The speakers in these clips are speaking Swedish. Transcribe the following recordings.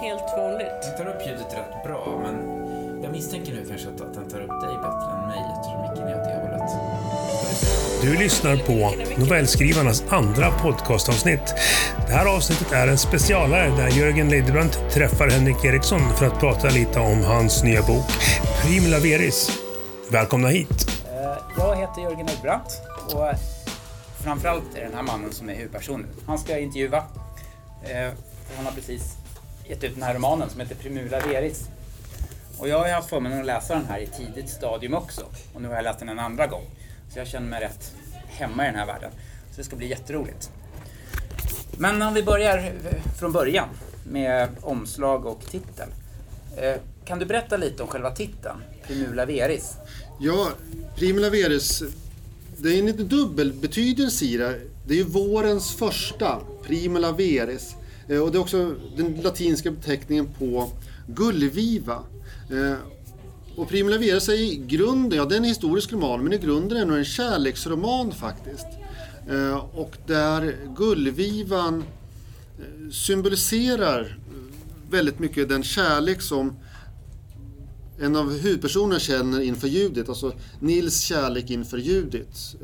Helt vanligt. Den tar upp ljudet rätt bra, men jag misstänker nu kanske att att den tar upp dig bättre än mig eftersom micken är åt det hållet. Du lyssnar på novellskrivarnas andra podcastavsnitt. Det här avsnittet är en specialare där Jörgen Leidebrant träffar Henrik Eriksson för att prata lite om hans nya bok Primula Veris. Välkomna hit! Eh, Jag heter Jörgen Eggbrant och framförallt är den här mannen som är huvudpersonen. Han ska jag intervjua. För Han har precis gett ut den här romanen som heter Primula Veris. Och jag har ju haft förmånen att läsa den här i tidigt stadium också. Och nu har jag läst den en andra gång. Så jag känner mig rätt hemma i den här världen. Så det ska bli jätteroligt. Men om vi börjar från början med omslag och titel. Eh, kan du berätta lite om själva titeln? Primula Veris. Ja, Primula Veris, det är en liten dubbelbetydelse i det. Det är ju vårens första, Primula Veris. Eh, och det är också den latinska beteckningen på gullviva. Eh, och Primula Vera är i grunden, ja det är en historisk roman, men i grunden är det nog en kärleksroman faktiskt. Eh, och där gullvivan symboliserar väldigt mycket den kärlek som en av huvudpersonerna känner inför Judit, alltså Nils kärlek inför Judit.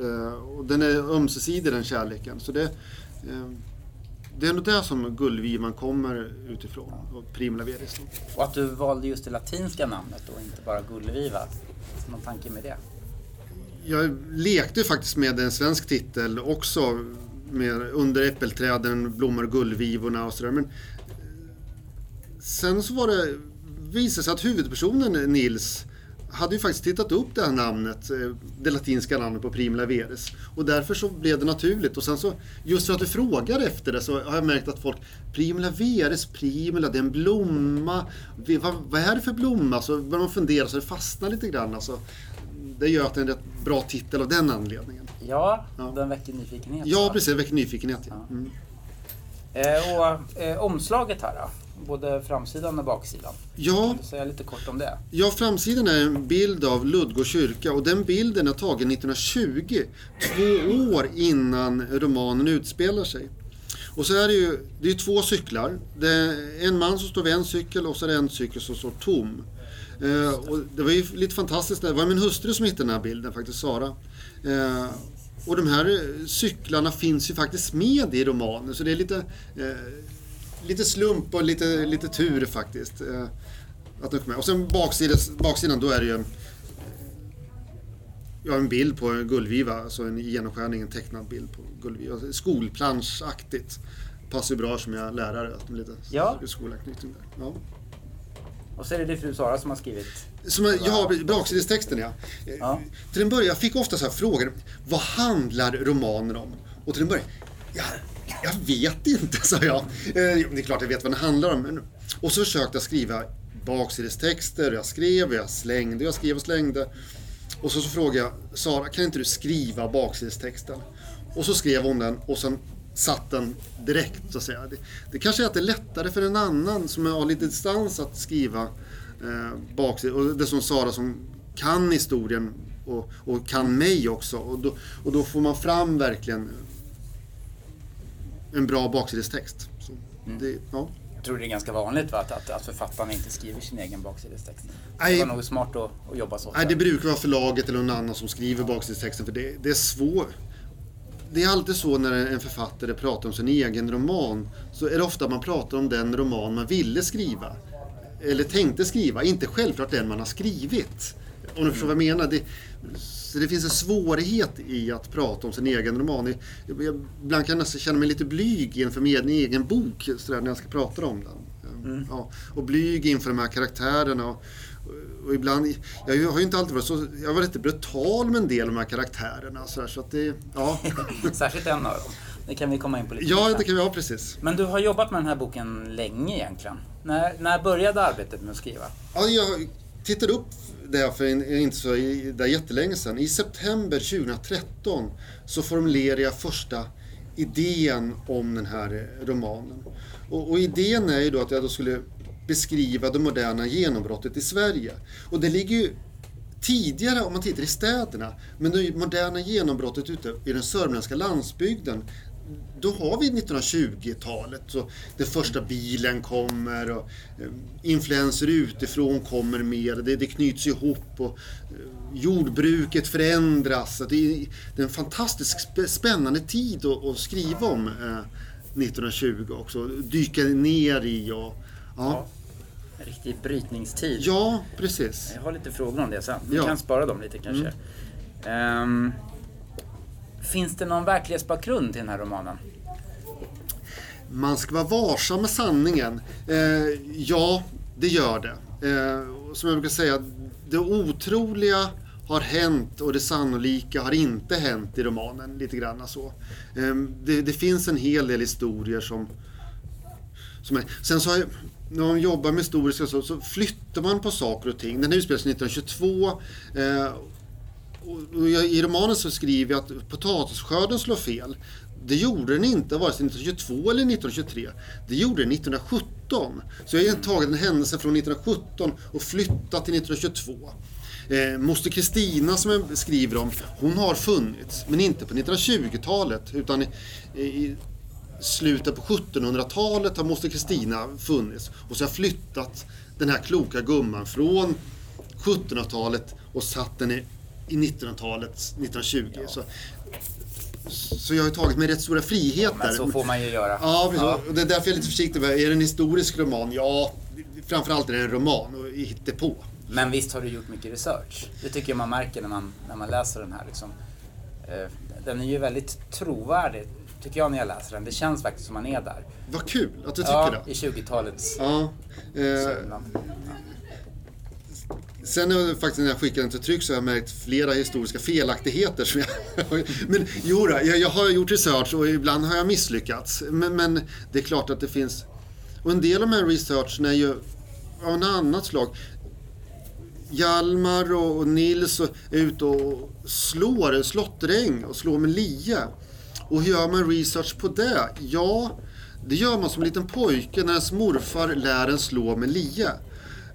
Och den är ömsesidig den kärleken. Så det, det är nog det som guldvivan kommer utifrån, och Primula Veris. Och att du valde just det latinska namnet och inte bara Gullviva. Någon tanke med det? Jag lekte faktiskt med en svensk titel också, med Under äppelträden blommar gullvivorna och sådär. Men sen så var det, visade sig att huvudpersonen Nils hade ju faktiskt tittat upp det här namnet, eh, det latinska namnet på Primula Veris. Och därför så blev det naturligt. Och sen så, just för att du frågar efter det så har jag märkt att folk, Primula Veris, Primula, det är en blomma. Vad, vad är det för blomma? Så börjar man fundera så det fastnar lite grann. Alltså, det gör att det är en rätt bra titel av den anledningen. Ja, Ja. den väcker nyfikenhet. Ja, va? precis. Det väcker nyfikenhet. Ja. Mm. Eh, och eh, omslaget här då? Både framsidan och baksidan. Ja, Kan du säga lite kort om det? Ja, framsidan är en bild av Ludgård kyrka och den bilden är tagen 1920, två år innan romanen utspelar sig. Och så är det ju, det är två cyklar. Det är en man som står vid en cykel och så är det en cykel som står tom. Eh, och det var ju lite fantastiskt, det var min hustru som hittade den här bilden faktiskt, Sara. Eh, och de här cyklarna finns ju faktiskt med i romanen så det är lite, eh, lite slump och lite, lite tur faktiskt. Eh, att den kom med. Och sen baksidan, baksidan då är det ju en, ja, en bild på en gullviva, alltså en genomskärning, en tecknad bild på gullviva. Skolplanschaktigt. Passar ju bra som jag är lärare, att med lite Ja. skolanknytning där. Ja. Och så är det din fru Sara som har skrivit. Som, jag- ja, baksidestexten ja. Ja. Till en början, jag fick ofta så här frågor. Vad handlar romanen om? Och till en början, ja, jag vet inte, sa jag. Eh, Det är klart jag vet vad den handlar om. Men, och så försökte jag skriva baksidestexter. Jag skrev, jag slängde, jag skrev och slängde. Och så, så frågade jag Sara, kan inte du skriva baksidestexten? Och så skrev hon den och sen satt den direkt så att säga. Det, det kanske är att det är lättare för en annan som har lite distans att skriva eh, baksidan. Och det är som Sara som kan historien och, och kan mig också. Och då, och då får man fram verkligen en bra baksidestext. Så det, ja. Jag tror det är ganska vanligt va? Att, att, att författarna inte skriver sin egen baksidestext. Det Nej. var nog smart att, att jobba så. Nej, det brukar vara förlaget eller någon annan som skriver baksidestexten för det, det är svårt. Det är alltid så när en författare pratar om sin egen roman så är det ofta man pratar om den roman man ville skriva. Eller tänkte skriva, inte självklart den man har skrivit. Om du förstår vad jag menar. Det, så det finns en svårighet i att prata om sin egen roman. Jag, jag, ibland kan jag nästan känna mig lite blyg inför min egen bok så där, när jag ska prata om den. Ja, och blyg inför de här karaktärerna. Och, och ibland, jag har ju inte alltid varit så, jag var lite brutal med en del av de här karaktärerna. Så, här, så att det, ja. Särskilt en av dem. Det kan vi komma in på lite ja, det kan vi ha precis. Men du har jobbat med den här boken länge egentligen. När, när började arbetet med att skriva? Ja, jag tittade upp det för en, inte så där jättelänge sedan. I september 2013 så formulerade jag första idén om den här eh, romanen. Och, och idén är ju då att jag då skulle beskriva det moderna genombrottet i Sverige. Och det ligger ju tidigare om man tittar i städerna. Men det moderna genombrottet ute i den sörmländska landsbygden då har vi 1920-talet. Så den första bilen kommer och eh, influenser utifrån kommer mer. Det, det knyts ihop och eh, jordbruket förändras. Det är, det är en fantastiskt sp- spännande tid att, att skriva om eh, 1920 också. Dyka ner i och... Ja, En riktig brytningstid. ja precis. Jag har lite frågor om det sen. Vi Ja. Mm. kan spara dem lite kanske. Ehm, finns det någon verklighetsbakgrund till den här romanen? Man ska vara varsam med sanningen. Eh, ja, det gör det. Eh, som jag brukar säga, det otroliga har hänt och det sannolika har inte hänt i romanen. Lite grann så. Eh, det, det finns en hel del historier som... som är, sen så har jag, när man jobbar med historiska så, så flyttar man på saker och ting. Den utspelar sig 1922. Eh, och jag, I romanen så skriver jag att potatisskörden slår fel. Det gjorde den inte vare sig 1922 eller 1923. Det gjorde den 1917. Så jag har tagit en händelse från 1917 och flyttat till 1922. Eh, Moster Kristina som jag skriver om, hon har funnits. Men inte på 1920-talet utan i, i slutet på 1700-talet har Moster Kristina funnits. Och så har jag flyttat den här kloka gumman från 1700-talet och satt den i, i 1900-talet, 1920. Så, så jag har tagit mig rätt stora friheter. Men så får man ju göra. Ja, precis. Och det är därför jag är lite försiktig. med, Är det en historisk roman? Ja, framförallt är det en roman och på. Men visst har du gjort mycket research? Det tycker jag man märker när man, när man läser den här. Liksom. Eh, Den är ju väldigt trovärdig, tycker jag när jag läser den. Det känns faktiskt som man är där. Vad kul att du tycker Ja, det. i 20-talets Ja. Eh. Sen har jag faktiskt när jag skickade den till tryck så har jag märkt flera historiska felaktigheter. Som jag, men jo, då, jag, jag har gjort research och ibland har jag misslyckats. Men, men det är klart att det finns... Och en del av den här researchen är ju av en annat slag. Hjalmar och, och Nils är ute och slår slåtteräng och slår med lie. Och hur gör man research på det? Ja, det gör man som en liten pojke när ens morfar lär en slå med lie.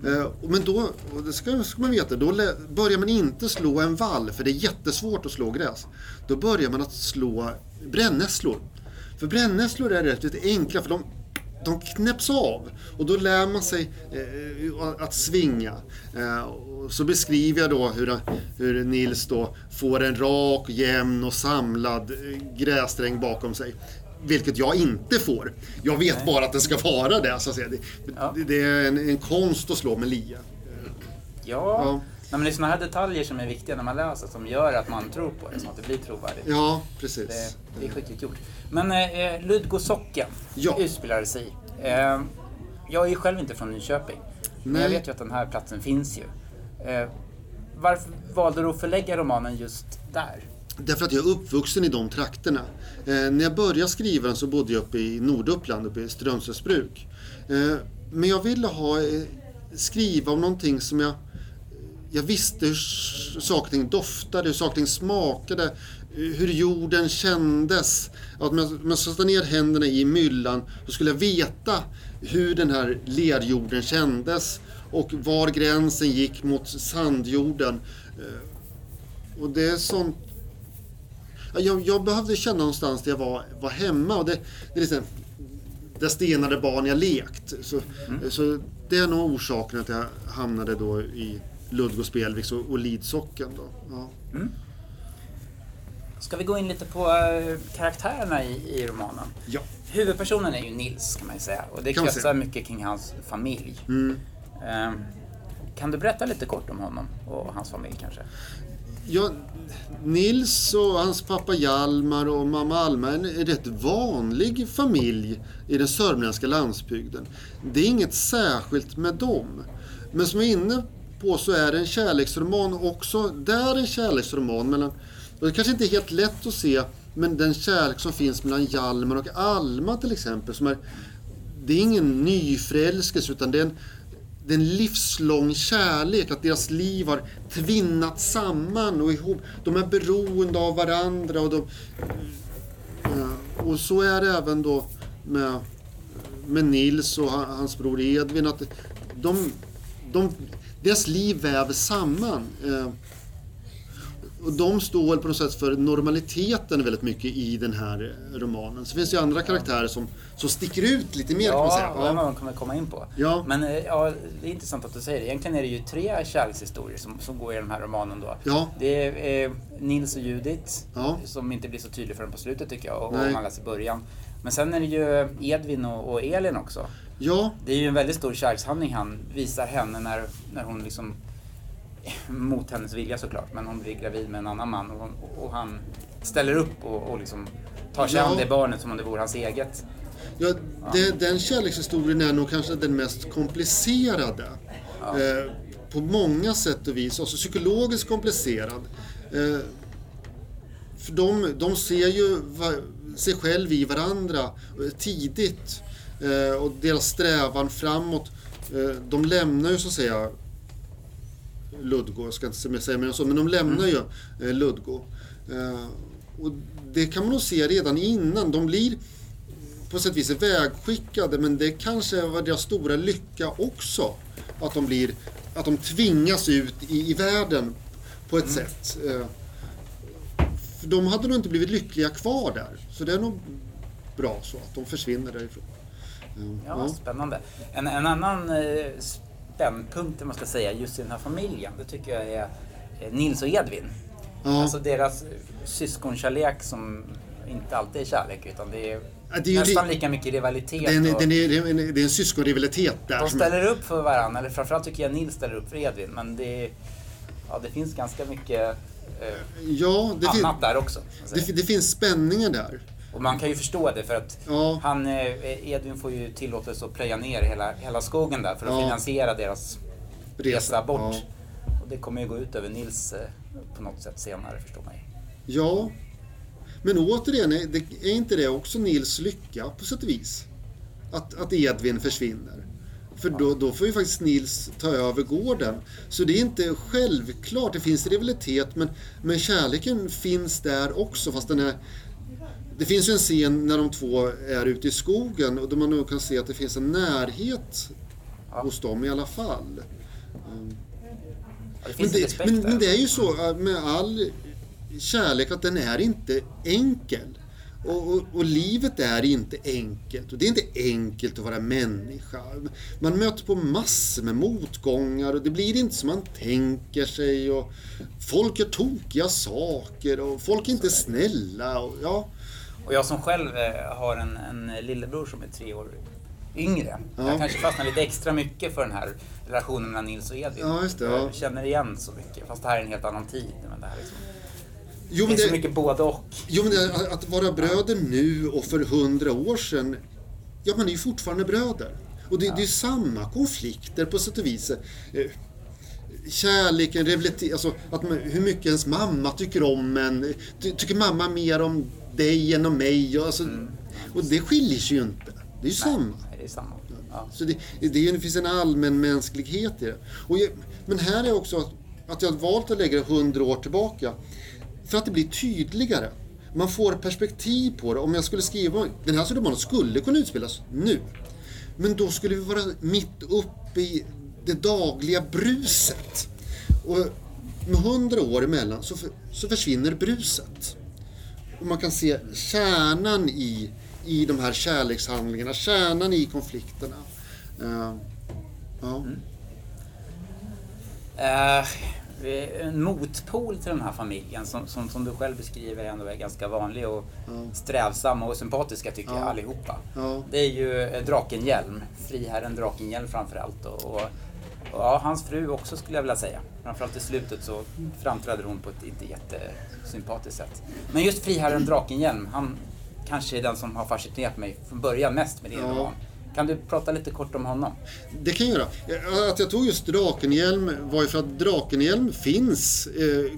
Eh, men då, och det ska, ska man veta, då börjar man inte slå en vall, för det är jättesvårt att slå gräs. Då börjar man att slå brännässlor. För brännässlor är rätt lite enkla, för de, de knäpps av. Och då lär man sig eh, att svinga. Eh, så beskriver jag då hur, hur Nils då får en rak, jämn och samlad eh, grässträng bakom sig. Vilket jag inte får. Jag vet bara att det ska vara det. Så att säga. Det, Ja. det, är en, en konst att slå med lia. Ja, Ja. Nej, men det är sådana här detaljer som är viktiga när man läser som gör att man tror på det, som att det blir trovärdigt. Ja, precis. Det, det är skickligt gjort. Men eh, Ludgo socken Ja. utspelar sig. Eh, jag är ju själv inte från Nyköping. Men jag Nej. vet ju att den här platsen finns ju. Eh, varför valde du att förlägga romanen just där? Därför att jag är uppvuxen i de trakterna. Eh, när jag började skriva den så bodde jag uppe i Norduppland, uppe i Strömsnäsbruk. Eh, men jag ville ha, eh, skriva om någonting som jag, jag visste hur saker och ting doftade, hur saker och ting smakade, hur jorden kändes. Att om jag, om jag satte ner händerna i myllan så skulle jag veta hur den här lerjorden kändes och var gränsen gick mot sandjorden. Eh, Och det är sånt jag, jag behövde känna någonstans där jag var, var hemma. Och det, det är liksom, där stenade barn jag lekt. Så, så det är nog orsaken att jag hamnade då i Ludvig Spelviks och, och Lidsocken. Då. Ja. Ska vi gå in lite på eh, karaktärerna i, i romanen? ja. Huvudpersonen är ju Nils kan man ju säga och det kretsar. Mm. mycket kring hans familj. Eh, kan du berätta lite kort om honom och hans familj kanske? Ja, Nils och hans pappa Hjalmar och mamma Alma är en rätt vanlig familj i den sörmländska landsbygden. Det är inget särskilt med dem. Men som jag är inne på så är det en kärleksroman också. Där en kärleksroman mellan, och det kanske inte är helt lätt att se, men den kärlek som finns mellan Hjalmar och Alma till exempel. Som är, det är ingen nyförälskelse utan det är en, det är en livslång kärlek, att deras liv har tvinnat samman och ihop. De är beroende av varandra och, de, eh, och så är det även då med, med Nils och hans bror Edvin. Att de, de, deras liv väver samman. Eh, och de står väl på något sätt för normaliteten väldigt mycket i den här romanen. Så finns det ju andra karaktärer som, som sticker ut lite mer kan man säga. Ja, det man kommer komma in på. Ja. Men eh, ja, det är intressant att du säger det. Egentligen är det ju tre kärlekshistorier som, som går i den här romanen då. Ja. Det är eh, Nils och Judith, Ja. som inte blir så tydlig förrän på slutet tycker jag, och, och man läser början. Men sen är det ju Edvin och, och Elin också. Ja, Det är ju en väldigt stor kärlekshandling han visar henne när, när hon liksom mot hennes vilja såklart, men hon blir gravid med en annan man och, hon, och han ställer upp och, och liksom tar sig Ja. an det barnet som om det vore hans eget. ja det, den kärlekshistorien är nog kanske den mest komplicerade. Eh, på många sätt och vis, också psykologiskt komplicerad. Eh, för de, de ser ju va, sig själv i varandra eh, tidigt. Eh, och deras strävan framåt. Eh, de lämnar ju så att säga Ludgo, jag ska inte säga mer än så, men de lämnar ju eh, Ludgo. Eh, och det kan man nog se redan innan. De blir på sätt och vis vägskickade, men det kanske var deras stora lycka också. Att de, blir, att de tvingas ut i, i världen på ett sätt. Eh, för de hade nog inte blivit lyckliga kvar där. Så det är nog bra så att de försvinner därifrån. Eh, Ja, spännande. En, en annan spännpunkt, om man ska säga, just i den här familjen, det tycker jag är eh, Nils och Edvin. Ja. Alltså deras syskonkärlek som inte alltid är kärlek, utan det är, det är nästan li- lika mycket rivalitet. Det är, en, och det, är, det, är det är en syskonrivalitet där. de ställer upp för varandra, eller framförallt tycker jag Nils ställer upp för Edvin, men det, ja, det finns ganska mycket eh, ja, det, annat där också. det, det finns spänningar där. Och man kan ju förstå det för att Ja. han, eh, Edvin får ju tillåtelse att plöja ner hela, hela skogen där för att Ja. finansiera deras Resa, resa bort. ja. Och det kommer ju gå ut över Nils eh, på något sätt senare förstår man ju. Ja, men återigen, är det- är inte det också Nils lycka på sätt och vis? Att, att Edvin försvinner. För då, då får ju faktiskt Nils ta över gården. Så det är inte självklart, det finns rivalitet men, men kärleken finns där också fast den är det finns ju en scen när de två är ute i skogen och där man nog kan se att det finns en närhet hos dem i alla fall. Ja, det Men det, men, men det är ju så med all kärlek att den är inte enkel. Och, och, och livet är inte enkelt. Och det är inte enkelt att vara människa. Man möter på massor med motgångar och det blir inte som man tänker sig. Och folk gör tokiga saker och folk är inte snälla. Och, ja, Och jag som själv eh, har en, en lillebror som är tre år yngre. Ja. Jag kanske fastnar lite extra mycket för den här relationen mellan Nils och Edvin. Ja, det, ja. Jag känner igen så mycket. Fast det här är en helt annan tid. Men det här liksom, jo, det men är så det, mycket både och. jo, men det, att- vara bröder nu och för hundra år sedan. Ja, man är ju fortfarande bröder. Och det, det är ju samma konflikter på sätt och vis. Eh, kärleken, alltså att man, hur mycket ens mamma tycker om en. Ty, tycker mamma mer om dig än om mig? Och, alltså, och det skiljer sig ju inte. Det är ju samma. Det är samma. Ja. Så det, det, det finns en allmän mänsklighet i det. Och jag, men här är också att, jag har valt att lägga det hundra år tillbaka. För att det blir tydligare. Man får perspektiv på det. Om jag skulle skriva, den här romanen skulle kunna utspelas nu. Men då skulle vi vara mitt uppe i det dagliga bruset. Och med hundra år emellan så, för, så försvinner bruset. Och man kan se kärnan i, i de här kärlekshandlingarna, kärnan i konflikterna. Eh, ja. Eh, en motpol till den här familjen som, som, som du själv beskriver ändå är ganska vanlig och strävsamma och sympatiska tycker jag Ja. allihopa. Det är ju eh, Drakenhjelm, friherren Drakenhjelm framförallt. Och, och ja, hans fru också skulle jag vilja säga. Framförallt i slutet så framträder hon på ett inte jättesympatiskt sätt. Men just friherren Drakenhjelm, han kanske är den som har fascinerat mig från början mest med din Ja. roman. Kan du prata lite kort om honom? Det kan jag göra. Att jag tog just Drakenhjelm var ju för att Drakenhjelm finns eh,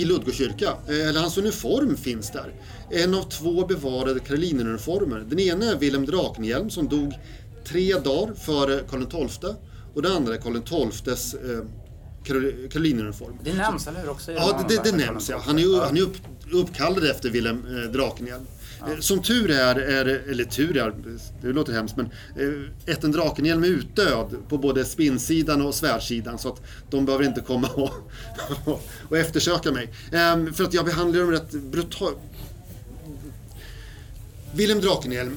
i Ludgokyrka. Eh, eller hans uniform finns där. En av två bevarade Karolineruniformer. Den ena är Wilhelm Drakenhjelm som dog tre dagar före Karl XII. Och den andra är Karl XIIs eh, Karol- Karolineruniform. Det nämns, eller hur? Också Ja, det, det, det nämns ja. Han är, Ja. han är upp, uppkallad efter Wilhelm eh, Drakenhjelm. Eh, Som tur är, är, eller tur är, det låter hemskt, men eh, ätten Drakenhjälm är utdöd på både spinnsidan och svärdsidan så att de behöver inte komma och, och eftersöka mig. Ehm, För att jag behandlar dem rätt brutalt. Willem Drakenhjelm,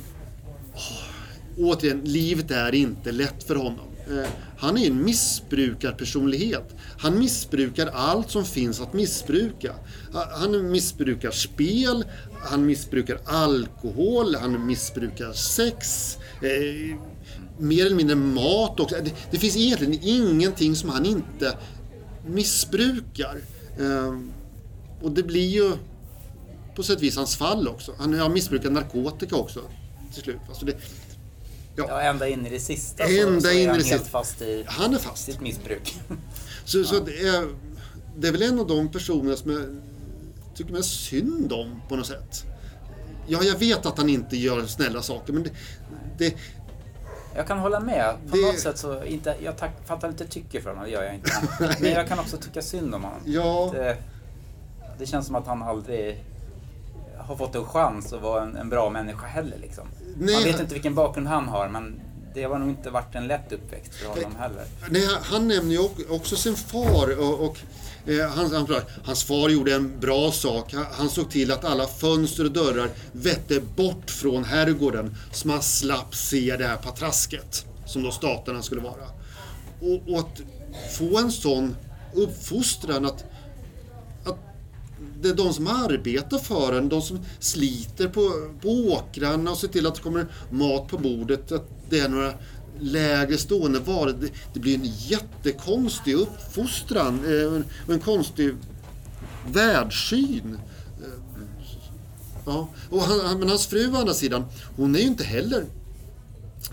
återigen, livet är inte lätt för honom. Eh, han är en missbrukarpersonlighet. Han missbrukar allt som finns att missbruka. Han missbrukar spel, han missbrukar alkohol, han missbrukar sex, eh, mer eller mindre mat också. Det, det finns egentligen ingenting som han inte missbrukar. Eh, Och det blir ju på sätt och vis hans fall också. Han har missbrukat narkotika också till slut. Alltså det, Ja, ända in i det sista Ända så, så är in han helt sista. fast i han är fast. sitt missbruk. Så, så det, är, det är väl en av de personer som jag tycker mest synd om på något sätt. Ja, jag vet att han inte gör snälla saker, men det... det Jag kan hålla med. På Det- något sätt så, inte, jag tack, fattar inte tycke för honom, det gör jag inte. Men jag kan också tycka synd om honom. ja, Det, det känns som att han aldrig har fått en chans att vara en, en bra människa heller. Liksom. Nej, Man vet inte vilken bakgrund han har, men det har nog inte varit en lätt uppväxt för honom heller. nej, han nämner ju ock- också sin far och, och eh, han, han, pratar- hans far gjorde en bra sak. Han, såg till att alla fönster och dörrar vette bort från herrgården så man slapp se det här patrasket som då staterna skulle vara. Och, och att få en sån uppfostran att det är de som arbetar för en, de som sliter på, på åkrarna och ser till att det kommer mat på bordet, att det är några lägre stående varor. Det, det blir en jättekonstig uppfostran eh, och en konstig världssyn. Eh, ja, och han, han- men hans fru å andra sidan, hon är ju inte heller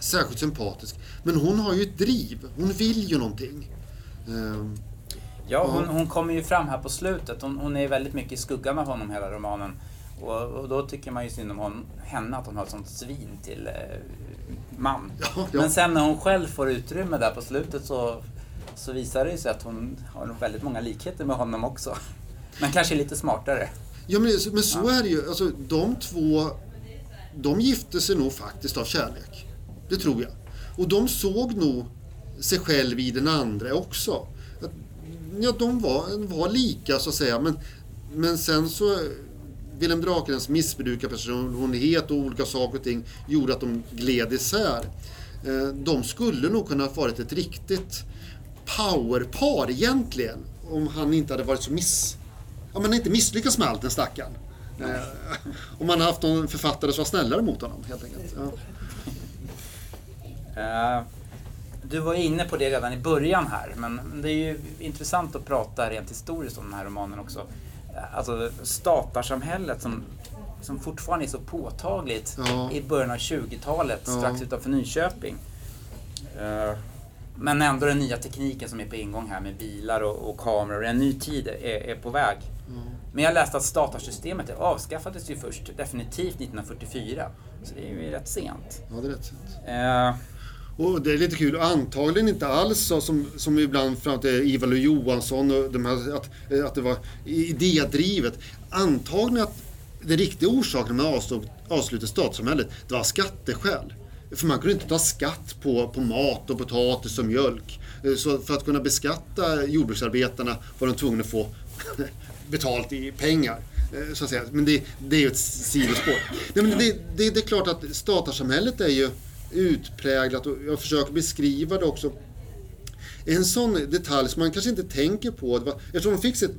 särskilt sympatisk. Men hon har ju ett driv, hon vill ju någonting. Ehm. Ja, hon, hon kommer ju fram här på slutet. Hon, hon är väldigt mycket i skuggan av honom hela romanen. Och, och då tycker man ju synd om hon, henne, att hon har ett sånt svin till eh, man. Ja, ja. Men sen när hon själv får utrymme där på slutet så, så visar det ju sig att hon har väldigt många likheter med honom också. Men kanske lite smartare. Ja, men, men så är det ju. Alltså, de två, de gifte sig nog faktiskt av kärlek. Det tror jag. Och de såg nog sig själv i den andra också. Ja, de var, var lika så att säga, men, men sen så Wilhelm Drakenens missbrukarpersonlighet och olika saker och ting gjorde att de gled isär. Eh, de skulle nog kunna ha varit ett riktigt powerpar egentligen. Om han inte hade varit så miss... Om han inte misslyckats med allt den stackaren. Mm. Om man hade haft någon författare som var snällare mot honom helt enkelt. Ja. Uh, du var inne på det redan i början här, men det är ju intressant att prata rent historiskt om den här romanen också. Eh, Alltså statarsamhället som, som fortfarande är så påtagligt Ja. i början av 20-talet, Ja. strax utanför Nyköping. Eh, Men ändå den nya tekniken som är på ingång här med bilar och, och kameror. En ny tid är, är på väg. Men jag läste att statarsystemet avskaffades ju först definitivt 1944. Så det är ju rätt sent. ja, det är rätt. Eh, och det är lite kul, antagligen inte alls så som, som ibland fram till Ivar Lo Johansson och de här, att, eh, att det var idédrivet. Antagligen att den riktiga orsaken med avslut, avslutet statssamhället, det var skatteskäl. För man kunde inte ta skatt på, på mat och potatis och mjölk. Eh, så för att kunna beskatta jordbruksarbetarna var de tvungna att få betalt i pengar. Eh, så att säga. Men det, det är ju ett sidospår. Nej, men det, det, det är klart att statarsamhället är ju utpräglat och jag försöker beskriva det också. En sån detalj som man kanske inte tänker på, det var, eftersom de fick sitt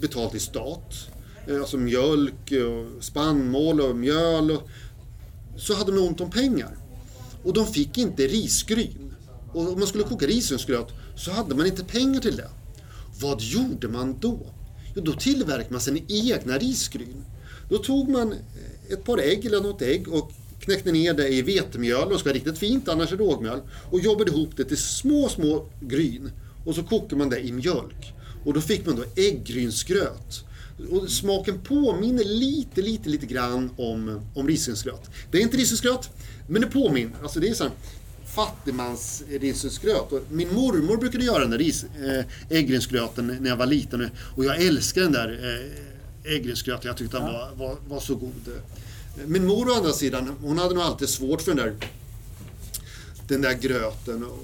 betalt i stat, eh, alltså mjölk och spannmål och mjöl, och, så hade de ont om pengar. Och de fick inte risgryn. Och om man skulle koka risgrynsgröt så hade man inte pengar till det. Vad gjorde man då? Jo, då tillverkade man sina egna risgryn. Då tog man eh, ett par ägg eller något ägg och knäckte ner det i vetemjöl, och ska vara riktigt fint, annars är det rågmjöl. Och jobbade ihop det till små, små gryn. Och så kokade man det i mjölk. Och då fick man då äggrynsgröt. Och smaken påminner lite, lite, lite grann om, om risgrynsgröt. Det är inte risgrynsgröt, men det påminner. Alltså det är så här fattigmansrisgrynsgröt. Min mormor brukade göra den där ris, äh, äggrynsgröten när jag var liten. Och jag älskar den där äh, äggrynsgröten. Jag tyckte den var, var, var så god. Min mor å andra sidan, hon hade nog alltid svårt för den där, den där gröten. Och,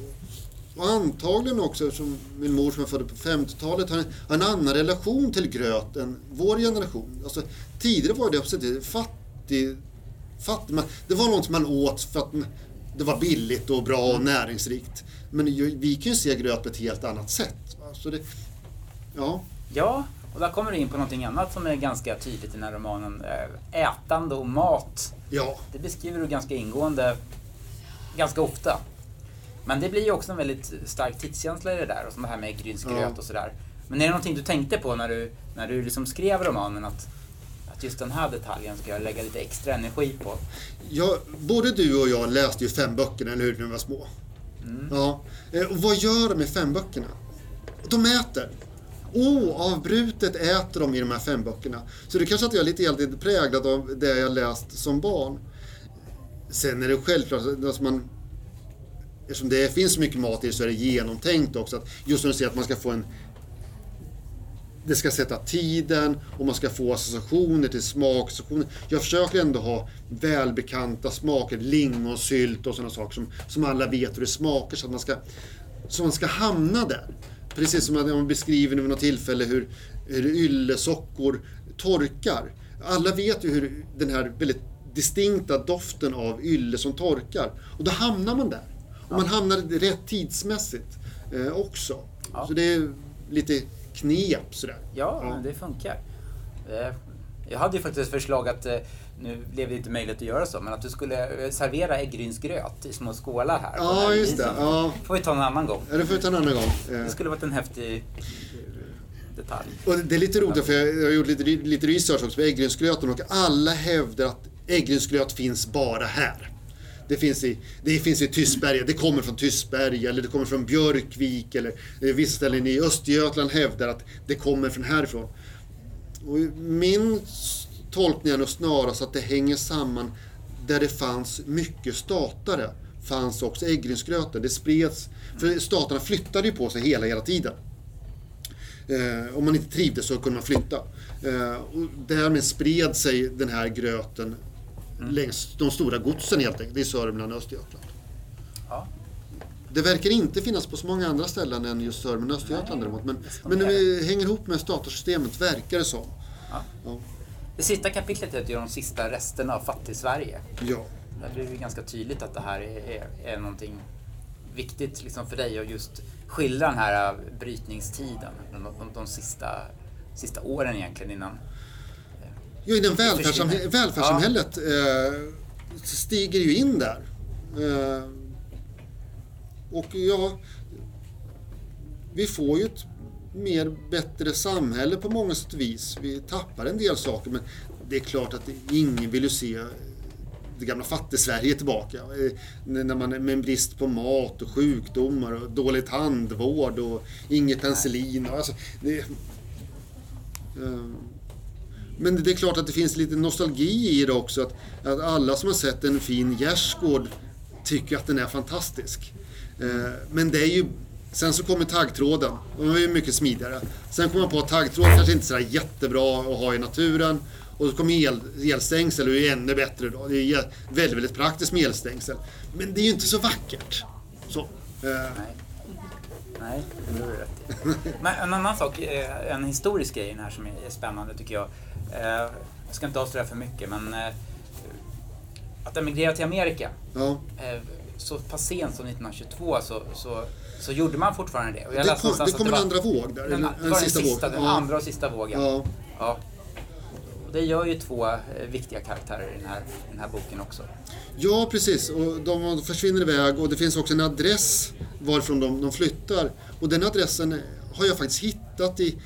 antagligen också eftersom min mor som är född på 50-talet har en, annan relation till gröt än vår generation. Alltså, tidigare var det absolut fattig, fattig man, Det var något man åt för att det var billigt och bra och näringsrikt. Men vi kan ju se gröt på ett helt annat sätt. Så det, ja, Ja, och där kommer du in på någonting annat som är ganska tydligt i den här romanen. Eh, Ätande och mat. ja. Det beskriver du ganska ingående, ganska ofta. Men det blir ju också en väldigt stark tidskänsla i det där, och som det här med grynsgröt Ja. och sådär. Men är det någonting du tänkte på när du, när du liksom skrev romanen? Att, att just den här detaljen ska jag lägga lite extra energi på? Ja, både du och jag läste ju fem böckerna, eller hur, när vi var små. Ja. Eh, Och vad gör de med fem böckerna? De äter. Oavbrutet äter de i de här fem böckerna. Så det kanske att jag är lite, lite präglad av det jag läst som barn. Sen är det självklart alltså man Eftersom det finns så mycket mat i det så är det genomtänkt också. Att just när du säger att man ska få en det ska sätta tiden och man ska få associationer till smaksociationer. Jag försöker ändå ha välbekanta smaker, lingonsylt och sådana saker som, som alla vet hur det smakar så att man ska, så man ska hamna där. Precis som att man beskriver vid något tillfälle hur, hur yllesockor torkar. Alla vet ju hur den här väldigt distinkta doften av ylle som torkar. Och då hamnar man där. Och man hamnar rätt tidsmässigt eh, också. Ja. Så det är lite knep sådär. Ja, Ja. det funkar. Eh, Jag hade ju faktiskt förslag att, eh, nu blev det inte möjligt att göra så, men att du skulle eh, servera äggrynsgröt i små skålar här. Ja, just det. Ja. får vi ta en annan gång. Ja, det får vi ta en annan gång. Eh, Det skulle varit en häftig eh, detalj. Och det är lite roligt för jag har gjort lite, lite research också på äggrynsgröten och alla hävdar att äggrynsgröt finns bara här. Det finns, i, det finns i Tystberga, det kommer från Tystberga eller det kommer från Björkvik eller vissa ställen i Östergötland hävdar att det kommer från härifrån. Och min s- tolkning är nog snarast att det hänger samman där det fanns mycket statare fanns också äggrynsgröten. Det spreds, för staterna flyttade ju på sig hela, hela tiden. Eh, om man inte trivdes så kunde man flytta. Eh, och därmed spred sig den här gröten längs de stora godsen helt enkelt, i Sörmland och Östergötland. Ja. Det verkar inte finnas på så många andra ställen än just Sörmland och Östergötland däremot. Men, men det hänger ihop med statarsystemet, verkar det som. Ja. Ja. Det sista kapitlet heter ju de sista resterna av fattig-Sverige. ja. Där blir det ganska tydligt att det här är, är, är någonting viktigt liksom för dig att just skildra den här brytningstiden. De, de, de sista, sista åren egentligen innan. Ja, i den försvinner. välfärdssamhä- välfärdssamhället eh, stiger ju in där. Eh, och ja, vi får ju ett mer bättre samhälle på många sätt och vis. Vi tappar en del saker men det är klart att ingen vill ju se det gamla fattig-Sverige tillbaka. Eh, När man med en brist på mat och sjukdomar och dålig tandvård och inget penicillin. Alltså, det, eh, men det är klart att det finns lite nostalgi i det också. Att, att alla som har sett en fin gärdsgård tycker att den är fantastisk. Eh, men det är ju... Sen så kommer taggtråden. Och den är ju mycket smidigare. Sen kommer man på att taggtråd kanske inte är sådär jättebra att ha i naturen. Och så kommer el, elstängsel och det är ju ännu bättre då. Det är väldigt, väldigt praktiskt med elstängsel. Men det är ju inte så vackert. Så. Eh, Nej. Nej, det har du rätt i. Men en annan sak, eh, en historisk grej här som är spännande tycker jag. Eh, Jag ska inte avslöja för mycket men eh, att emigrera till Amerika ja. så pass sent som 1922 så, så, så gjorde man fortfarande det. Och jag Det kom, det kom en andra våg där. Den, En, det var den sista, våg. den andra och sista vågen. Ja. Ja. Och det gör ju två eh, viktiga karaktärer i den här, den här boken också. Ja, precis. Och de försvinner iväg och det finns också en adress varifrån de, de flyttar. Och den adressen har jag faktiskt hittat i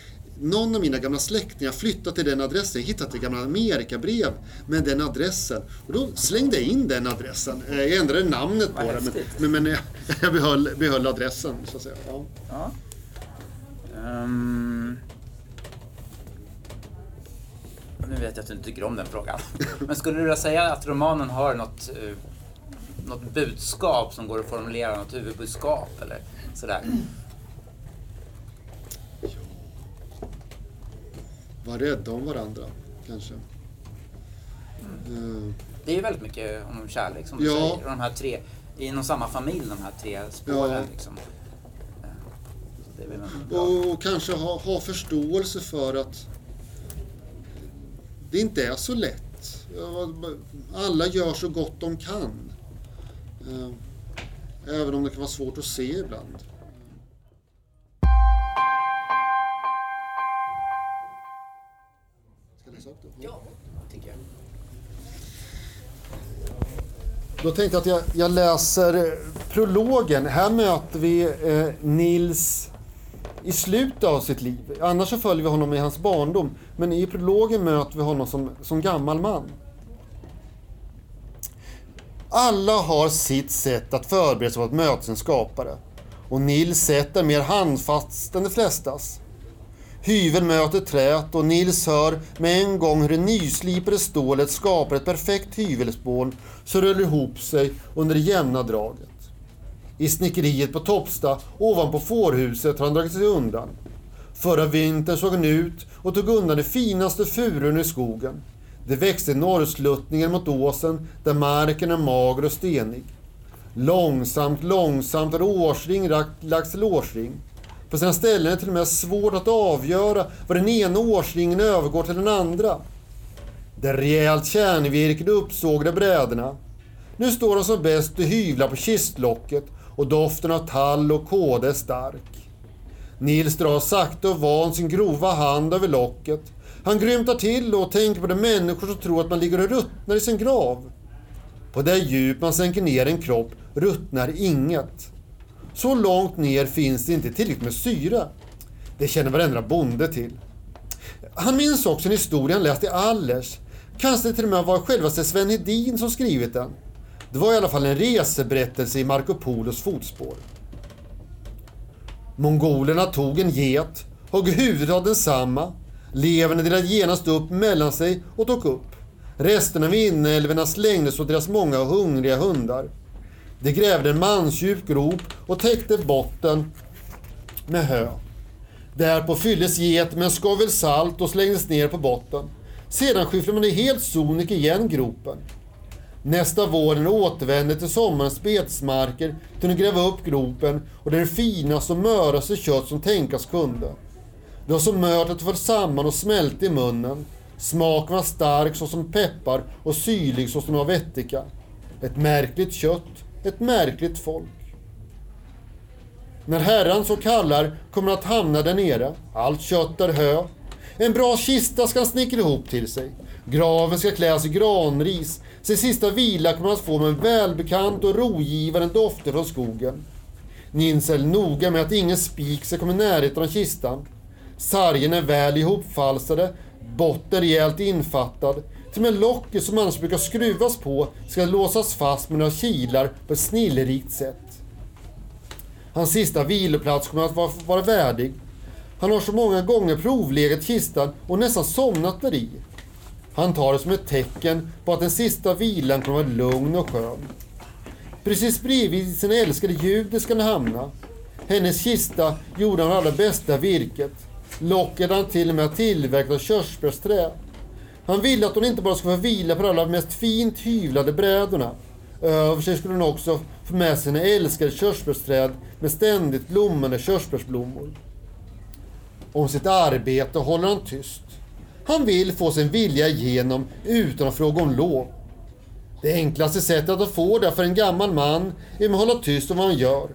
någon av mina gamla släktingar flyttat till den adressen. Jag hittade ett gamla Amerikabrev med den adressen. Och då slängde jag in den adressen. Eh, Jag ändrade namnet på den, men, men, jag, jag behöll, behöll adressen, så att säga. Ja. Ja. Ehm. Nu vet jag att du inte tycker om den frågan. Men skulle du vilja säga att romanen har något, eh, något budskap som går att formulera, något huvudbudskap eller sådär? Var rädda om varandra, kanske. Eh, Det är ju väldigt mycket om kärlek som du Ja. säger. Och de här tre, inom samma familj, de här tre spåren. Ja. Liksom. Eh. Och, och kanske ha, ha förståelse för att det inte är så lätt. Alla gör så gott de kan. Eh, Även om det kan vara svårt att se ibland. Ja, tycker jag. Då tänkte jag att jag, jag läser prologen. Här möter vi eh, Nils i slutet av sitt liv. Annars så följer vi honom i hans barndom. Men i prologen möter vi honom som, som gammal man. Alla har sitt sätt att förbereda sig på att möta sin skapare. Och Nils sätt är mer handfast än de flestas. Hyveln möter träet och Nils hör med en gång hur det nyslipade stålet skapar ett perfekt hyvelspån som rullar ihop sig under det jämna draget. I snickeriet på Toppsta ovanpå fårhuset har han dragit sig undan. Förra vintern såg han ut och tog undan de finaste furun i skogen. Det växte i norrsluttningen mot åsen där marken är mager och stenig. Långsamt, långsamt har årsring lagts till årsring. På sina ställen är det till och med svårt att avgöra var den ena årsringen övergår till den andra. Det är rejält kärnvirkade uppsågade brädorna. Nu står de som bäst och hyvlar på kistlocket och doften av tall och kåda är stark. Nils drar sakta och van sin grova hand över locket. Han grymtar till och tänker på de människor som tror att man ligger och ruttnar i sin grav. På det djup man sänker ner en kropp ruttnar inget. Så långt ner finns det inte tillräckligt med syre. Det känner varenda bonde till. Han minns också en historia han läst i Allers. Kanske till och med var självaste Sven Hedin som skrivit den. Det var i alla fall en reseberättelse i Marco Polos fotspår. Mongolerna tog en get, högg huvudet av densamma. Levern delade genast upp mellan sig och tog upp. Resterna av inälvorna slängdes åt deras många hungriga hundar. De grävde en mansdjup grop och täckte botten med hö. Därpå fylldes get med en salt och slängdes ner på botten. Sedan skyfflade man i helt sonika igen gropen. Nästa vår när de återvände till sommarens betesmarker kunde de gräva upp gropen och det det finaste och möraste kött som tänkas kunde. Det var så mört att det föll samman och smälte i munnen. Smaken var stark såsom peppar och syrlig såsom av ättika. Ett märkligt kött, ett märkligt folk. När herran så kallar kommer han att hamna där nere. Allt kött är hö. En bra kista ska han snickra ihop till sig. Graven ska kläs i granris. Sin sista vila kommer han att få med en välbekant och rogivande dofter från skogen. Nils är noga med att ingen spik ska komma i närheten av kistan. Sargen är väl ihopfalsade, botten rejält infattad. Till och med locket som annars brukar skruvas på ska låsas fast med några kilar på ett snillrikt sätt. Hans sista viloplats kommer att vara, vara värdig. Han har så många gånger provlegat kistan och nästan somnat där i. Han tar det som ett tecken på att den sista vilan kommer att vara lugn och skön. Precis bredvid sin älskade Jude ska han hamna. Hennes kista gjorde han av allra bästa virket. Locket han till och med tillverkat av körsbärsträ. Han ville att hon inte bara skulle få vila på de allra mest fint hyvlade brädorna. Eh, Över sig skulle hon också få med sina älskade körsbärsträd med ständigt blommande körsbärsblommor. Om sitt arbete håller han tyst. Han vill få sin vilja igenom utan att fråga om lov. Det enklaste sättet att få det för en gammal man är att hålla tyst om vad han gör.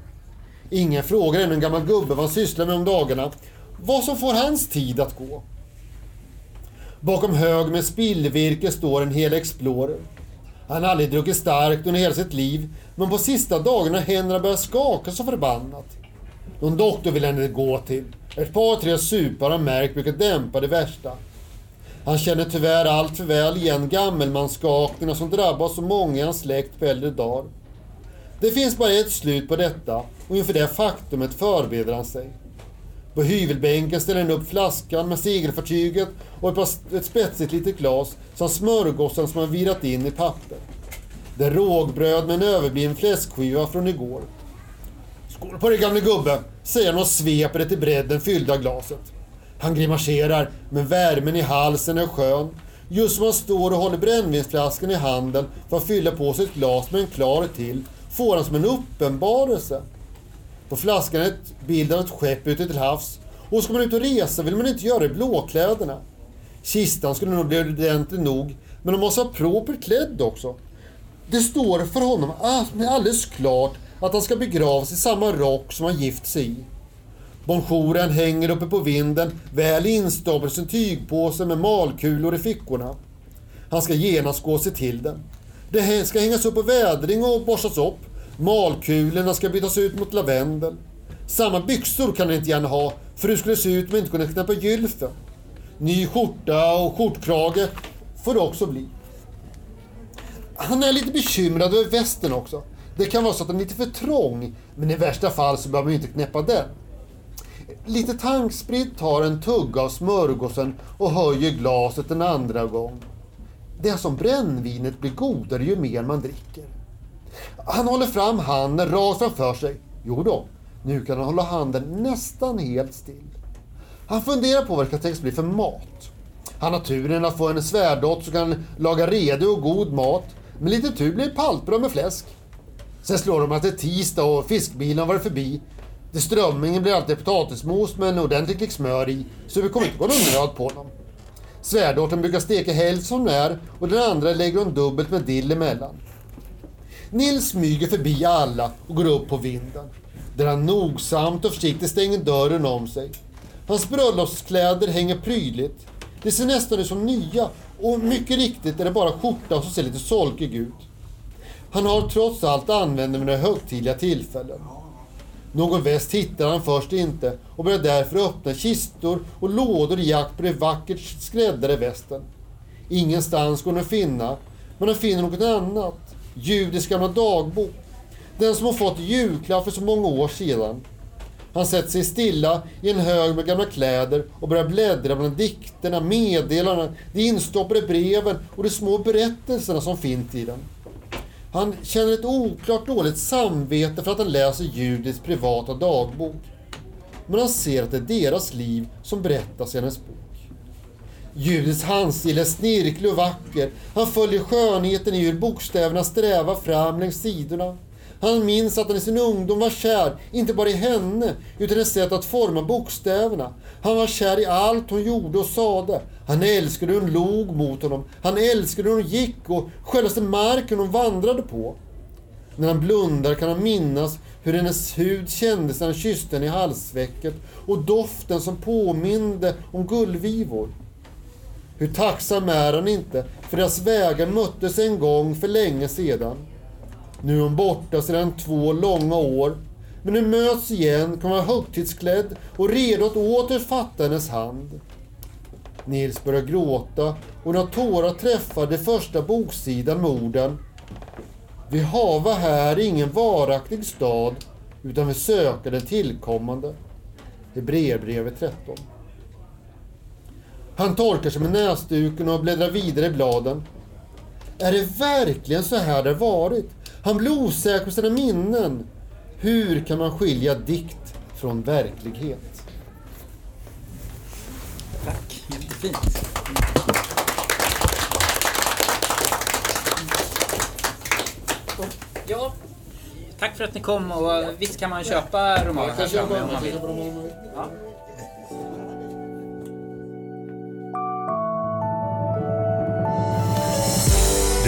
Ingen frågar ännu en gammal gubbe vad han sysslar med om dagarna. Vad som får hans tid att gå. Bakom hög med spillvirke står en hel Explorer. Han har aldrig druckit starkt under hela sitt liv, men på sista dagarna har händerna börjat skaka så förbannat. Någon doktor vill han inte gå till. Ett par tre supar har märkt brukar dämpa det värsta. Han känner tyvärr allt för väl igen gammelmansskakningarna som drabbar så många i hans släkt på äldre dagar. Det finns bara ett slut på detta och inför det faktumet förbereder han sig. På hyvelbänken ställer han upp flaskan med segelfartyget och ett, par, ett spetsigt litet glas som smörgåsen som han virat in i papper. Det är rågbröd med en överbliven fläskskiva från igår. Skål på dig gamle gubbe, säger han och sveper det till bredden fyllda glaset. Han grimaserar, men värmen i halsen är skön. Just som han står och håller brännvinsflaskan i handen för att fylla på sig ett glas med en klar till, får han som en uppenbarelse. På flaskan är ett bild av ett skepp ute till havs och ska man ut och resa vill man inte göra det i blåkläderna. Kistan skulle nog bli ordentlig nog, men de måste vara propert klädd också. Det står för honom alldeles klart att han ska begravas i samma rock som han gift sig i. Bonjouren hänger uppe på vinden, väl instoppad i sin tygpåse med malkulor i fickorna. Han ska genast gå och se till den. Det ska hängas upp på vädring och borstas upp. Malkulorna ska bytas ut mot lavendel. Samma byxor kan han inte gärna ha, för hur skulle det se ut om han inte kunde knäppa gylfen? Ny skjorta och skjortkrage får det också bli. Han är lite bekymrad över västen också. Det kan vara så att den är lite för trång, men i värsta fall så behöver man ju inte knäppa den. Lite tankspritt tar en tugga av smörgåsen och höjer glaset en andra gång. Det är som brännvinet blir godare ju mer man dricker. Han håller fram handen rakt framför sig. Jo då, nu kan han hålla handen nästan helt still. Han funderar på vad det kan tänkas bli för mat. Han har turen att få en svärdott som kan laga redig och god mat. Med lite tur blir det paltbröd med fläsk. Sen slår de att det är tisdag och fiskbilen har varit förbi. Till strömmingen blir alltid potatismos med en ordentlig klick smör i, så vi kommer inte gå någon nöd på honom. Svärdottern brukar steka hälften som är och den andra lägger hon dubbelt med dill emellan. Nils smyger förbi alla och går upp på vinden. Där han nogsamt och försiktigt stänger dörren om sig. Hans bröllopskläder hänger prydligt. Det ser nästan ut som nya och mycket riktigt är det bara skjortan som ser lite solkig ut. Han har trots allt använder vid högtidliga tillfällen. Någon väst hittar han först inte och börjar därför öppna kistor och lådor i jakt på det vackert skräddade västen. Ingenstans går den att finna, men han finner något annat. Judisk gamla dagbok. Den som hon fått i julklapp för så många år sedan. Han sätter sig stilla i en hög med gamla kläder och börjar bläddra bland dikterna, meddelandena, de instoppade breven och de små berättelserna som finns i den. Han känner ett oklart dåligt samvete för att han läser Judits privata dagbok. Men han ser att det är deras liv som berättas i hennes bok. Ljudets handstil är snirklig och vacker. Han följer skönheten i hur bokstäverna strävar fram längs sidorna. Han minns att han i sin ungdom var kär, inte bara i henne, utan i sätt att forma bokstäverna. Han var kär i allt hon gjorde och sade. Han älskade hur hon log mot honom. Han älskade hur hon gick och självaste marken hon vandrade på. När han blundar kan han minnas hur hennes hud kändes när han kysste henne i halsvecket och doften som påminde om gullvivor. Hur tacksam är han inte för deras vägar möttes en gång för länge sedan. Nu är hon borta sedan två långa år. Men nu möts igen, kan vara högtidsklädd och redo att åter fatta hennes hand. Nils börjar gråta och när tårar träffar det första boksidan med orden Vi hava här ingen varaktig stad utan vi söker den tillkommande. Hebreerbrevet 13. Han torkar sig med näsduken och bläddrar vidare i bladen. Är det verkligen så här det varit? Han blir osäker på sina minnen. Hur kan man skilja dikt från verklighet? Tack, jättefint. Ja, tack för att ni kom och visst kan man köpa romanen här framme om man vill.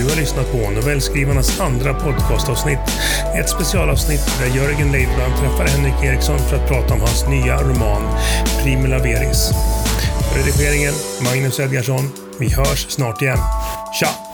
Du har lyssnat på Novellskrivarnas andra podcastavsnitt. Ett specialavsnitt där Jörgen Leidbrand träffar Henrik Eriksson för att prata om hans nya roman Primula Veris. Redigeringen Magnus Edgarsson. Vi hörs snart igen. Tja!